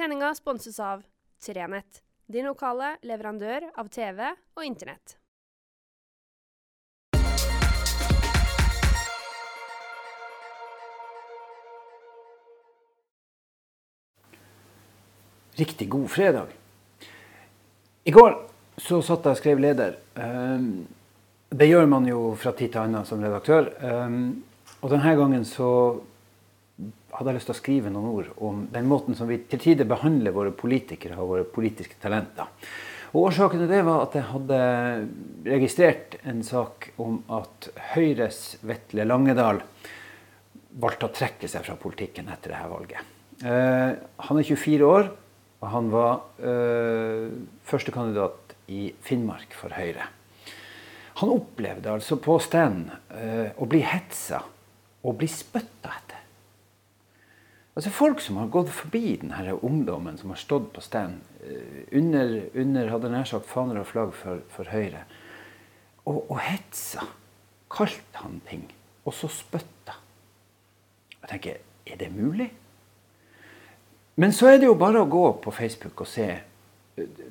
Sendinga sponses av Trenett, din lokale leverandør av TV og Internett. Riktig god fredag. I går så satt jeg og skrev leder. Um, det gjør man jo fra tid til annen som redaktør. Um, og denne gangen så hadde jeg lyst til å skrive noen ord om den måten som vi til tider behandler våre politikere og våre politiske talenter. Og Årsaken til det var at jeg hadde registrert en sak om at Høyres Vetle Langedal valgte å trekke seg fra politikken etter dette valget. Uh, han er 24 år, og han var uh, førstekandidat i Finnmark for Høyre. Han opplevde altså på stand uh, å bli hetsa og bli spytta etter. Altså Folk som har gått forbi denne ungdommen som har stått på stand uh, under, under hadde nær sagt faner og flagg for, for Høyre, og, og hetsa, kalt han ting, og så spytta. Jeg tenker, er det mulig? Men så er det jo bare å gå på Facebook og se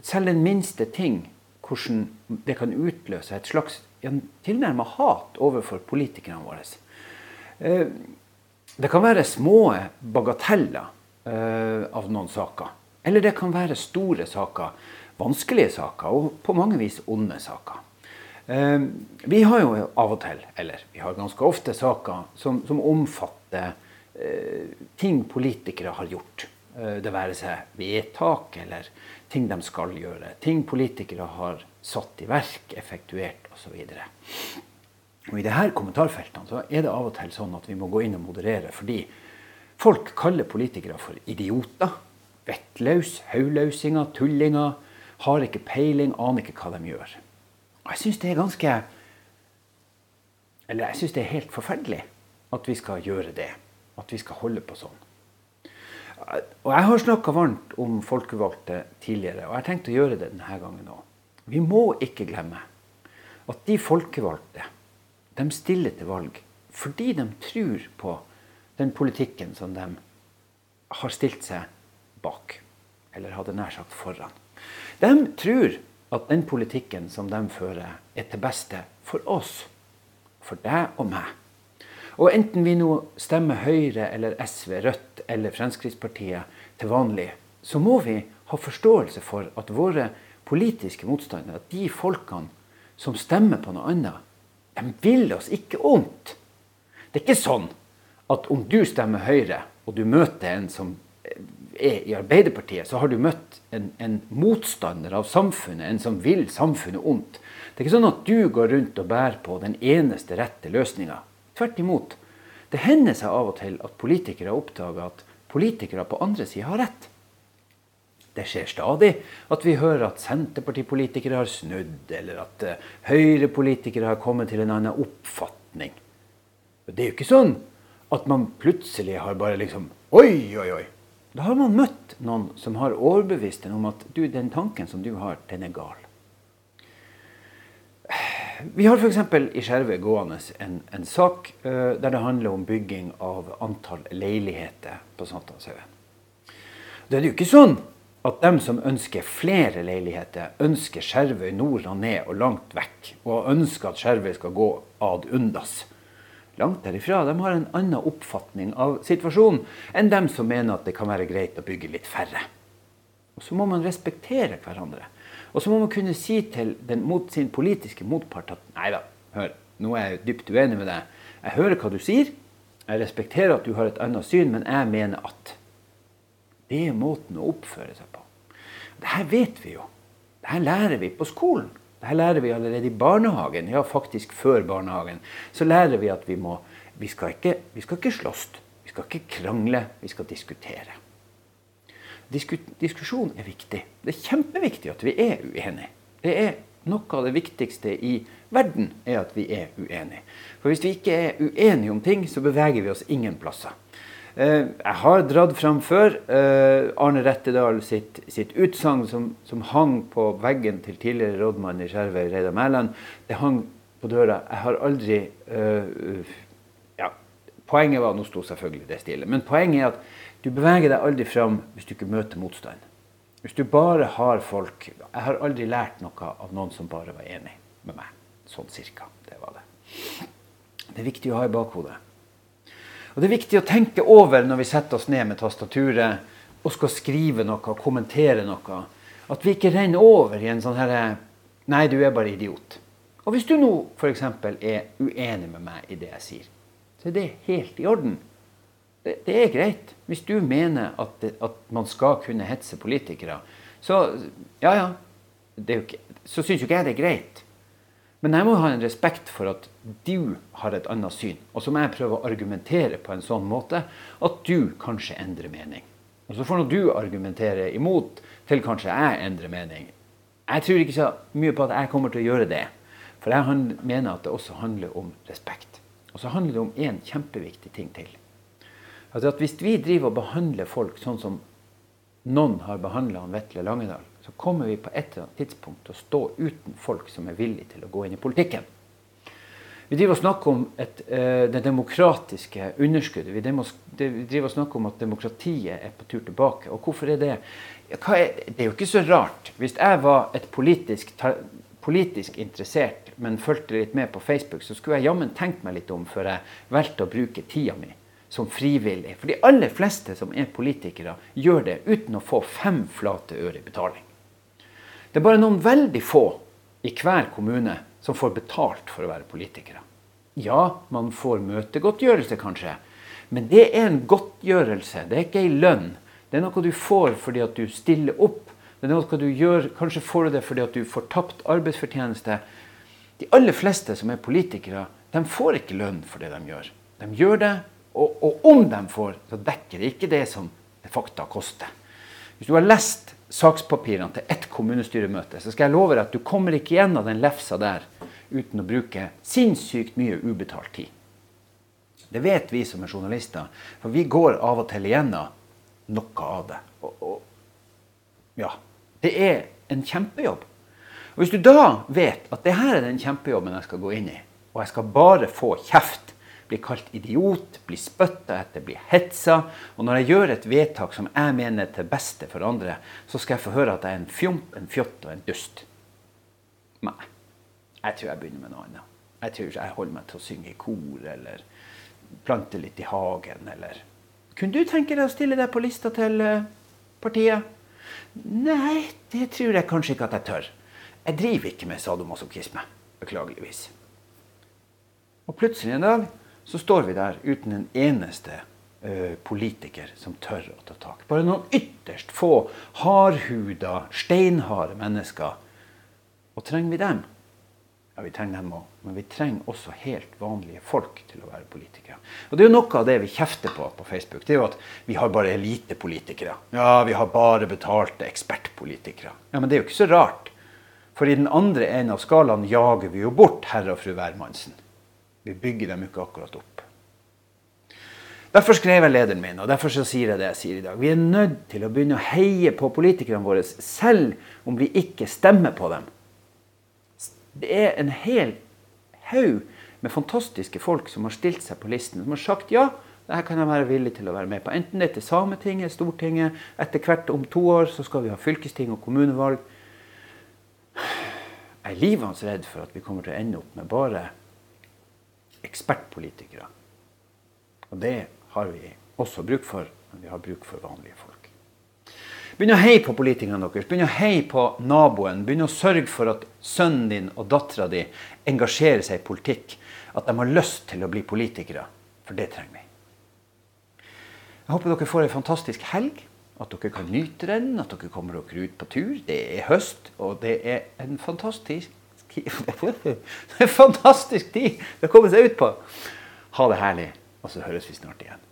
selv den minste ting, hvordan det kan utløse et slags ja, tilnærma hat overfor politikerne våre. Eh, det kan være små bagateller eh, av noen saker. Eller det kan være store saker, vanskelige saker og på mange vis onde saker. Eh, vi har jo av og til, eller vi har ganske ofte, saker som, som omfatter ting politikere har gjort. Eh, det være seg vedtak eller ting de skal gjøre. Ting politikere har satt i verk, effektuert osv. I disse kommentarfeltene så er det av og til sånn at vi må gå inn og moderere. Fordi folk kaller politikere for idioter, vettløs, haulausinger, tullinger. Har ikke peiling, aner ikke hva de gjør. Og jeg syns det er ganske Eller jeg syns det er helt forferdelig at vi skal gjøre det. At vi skal holde på sånn. Og jeg har snakka varmt om folkevalgte tidligere, og jeg har tenkt å gjøre det denne gangen òg. Vi må ikke glemme at de folkevalgte de stiller til valg fordi de tror på den politikken som de har stilt seg bak. Eller hadde nær sagt foran. De tror at den politikken som de fører, er til beste for oss. For deg og meg. Og enten vi nå stemmer Høyre eller SV, Rødt eller Fremskrittspartiet til vanlig, så må vi ha forståelse for at våre politiske motstandere, de folkene som stemmer på noe annet, de vil oss ikke ondt. Det er ikke sånn at om du stemmer Høyre, og du møter en som er i Arbeiderpartiet, så har du møtt en, en, motstander av samfunnet, en som vil samfunnet ondt. Det er ikke sånn at du går rundt og bærer på den eneste rette løsninga. Tvert imot. Det hender seg av og til at politikere oppdager at politikere på andre sida har rett. Det skjer stadig at vi hører at Senterpartipolitikere har snudd, eller at uh, Høyre-politikere har kommet til en annen oppfatning. Det er jo ikke sånn at man plutselig har bare liksom Oi, oi, oi. Da har man møtt noen som har overbevist en om at du, den tanken som du har, den er gal. Vi har f.eks. i Skjervøy gående en, en sak uh, der det handler om bygging av antall leiligheter på Sankthanshaugen. Det er jo ikke sånn at dem som ønsker flere leiligheter, ønsker Skjervøy nord og ned og langt vekk, og ønsker at Skjervøy skal gå ad undas. Langt derifra. De har en annen oppfatning av situasjonen enn dem som mener at det kan være greit å bygge litt færre. Og Så må man respektere hverandre. Og så må man kunne si til den, mot sin politiske motpart at nei da, hør, nå er jeg dypt uenig med deg. Jeg hører hva du sier, jeg respekterer at du har et annet syn, men jeg mener at Det er måten å oppføre seg på. Dette vet vi jo. Dette lærer vi på skolen. Dette lærer vi allerede i barnehagen. Ja, faktisk før barnehagen. Så lærer vi at vi må Vi skal ikke, vi skal ikke slåss. Vi skal ikke krangle. Vi skal diskutere. Diskusjon er viktig. Det er kjempeviktig at vi er uenige. Det er Noe av det viktigste i verden er at vi er uenige. For hvis vi ikke er uenige om ting, så beveger vi oss ingen plasser. Eh, jeg har dratt fram før eh, Arne Rettedal sitt, sitt utsagn som, som, hang på veggen til tidligere rådmann i Skjervøy, Reidar Mæland. Det hang på døra. Jeg har aldri uh, ja, Poenget var Nå sto selvfølgelig det stille. Men poenget er at Du beveger deg aldri fram hvis du ikke møter motstand. Hvis du bare har folk Jeg har aldri lært noe av noen som bare var enig med meg. Sånn cirka. Det var det. Det er viktig å ha i bakhodet. Og det er viktig å tenke over når vi setter oss ned med tastaturet og skal skrive noe kommentere noe, at vi ikke renner over i en sånn herre Nei, du er bare idiot. Og hvis du nå f.eks. er uenig med meg i det jeg sier, så er det helt i orden. Det, det er greit. Hvis du mener at, det, at, man skal kunne hetse politikere, så ja, ja. Ikke, så syns jo ikke jeg det er greit. Men jeg må ha en respekt for at du har et annet syn. Og så må jeg prøve å argumentere på en sånn måte at du kanskje endrer mening. Og så får nå du argumentere imot til kanskje jeg endrer mening. Jeg tror ikke så mye på at jeg kommer til å gjøre det. For jeg mener at det også handler om respekt. Og så handler det om én kjempeviktig ting til. Altså at Hvis vi driver og behandler folk sånn som noen har behandla Vetle Langedal, så kommer vi på et eller annet tidspunkt til å stå uten folk som er villige til å gå inn i politikken. Vi driver og snakker om et, uh, det demokratiske underskuddet. Vi, driver og snakker om at demokratiet er på tur tilbake. Og hvorfor er det? Er, det er jo ikke så rart. Hvis jeg var et politisk, politisk interessert, men fulgte litt med på Facebook, så skulle jeg jammen tenkt meg litt om før jeg valgte å bruke tida mi som frivillig. For de aller fleste som er politikere, gjør det uten å få fem flate øre i betaling. Det er bare noen veldig få i hver kommune som får betalt for å være politikere. Ja, man får møtegodtgjørelse, kanskje. Men det er en godtgjørelse, det er ikke ei lønn. Det er noe du får fordi at du stiller opp. Det er noe du gjør, Kanskje får du det fordi at du får tapt arbeidsfortjeneste. De aller fleste som er politikere, de får ikke lønn for det de gjør. De gjør det, og, og om de får, så dekker det ikke det som de fakta koster. Hvis du har lest sakspapirene til ett kommunestyremøte, så skal jeg love deg at du kommer ikke gjennom den lefsa der uten å bruke sinnssykt mye ubetalt tid. Det vet vi som er journalister, for vi går av og til igjennom noe av det. Og, og, ja, det er en kjempejobb. Og Hvis du da vet at det her er den kjempejobben jeg skal gå inn i, og jeg skal bare få kjeft blir kalt idiot, blir spytta etter, blir hetsa. Og når jeg gjør et vedtak som jeg mener er til beste for andre, så skal jeg få høre at jeg er en fjomp, en fjott og en dust. Nei. Jeg tror jeg begynner med noe annet. Jeg tror ikke jeg holder meg til å synge i kor eller plante litt i hagen eller Kunne du tenke deg å stille deg på lista til eh, partiet? Nei, det tror jeg kanskje ikke at jeg tør. Jeg driver ikke med sadomasochisme. Beklageligvis. Og plutselig en dag så står vi der uten en eneste ø, politiker som tør å ta tak. Bare noen ytterst få hardhuda, steinharde mennesker. Og trenger vi dem? Ja, vi trenger dem òg. Men vi trenger også helt vanlige folk til å være politikere. Og Det er jo noe av det vi kjefter på på Facebook. Det er jo at vi har bare elitepolitikere. Ja, vi har bare betalte ekspertpolitikere. Ja, Men det er jo ikke så rart. For i den andre enden av skalaen jager vi jo bort herr og fru hvermannsen. Vi bygger dem ikke akkurat opp. Derfor skrev jeg lederen min, og derfor sier jeg det jeg sier i dag. Vi er nødt til å begynne å heie på politikerne våre, selv om vi ikke stemmer på dem. Det er en hel haug med fantastiske folk som har stilt seg på listen, som har sagt ja, dette kan jeg være villig til å være med på. Enten det er til Sametinget, Stortinget, etter hvert om to år så skal vi ha fylkesting og kommunevalg. Jeg er livende redd for at vi kommer til å ende opp med bare ekspertpolitikere. Og det har vi også bruk for, men vi har bruk for vanlige folk. Begynn å heie på politikerne deres. Begynn å heie på naboen. Begynn å sørge for at sønnen din og dattera di engasjerer seg i politikk. At de har lyst til å bli politikere. For det trenger vi. Jeg håper dere får ei fantastisk helg. At dere kan nyte den, at dere kommer dere ut på tur. Det er høst, og det er en fantastisk det er en fantastisk tid å komme seg ut på. Ha det herlig, og så høres vi snart igjen.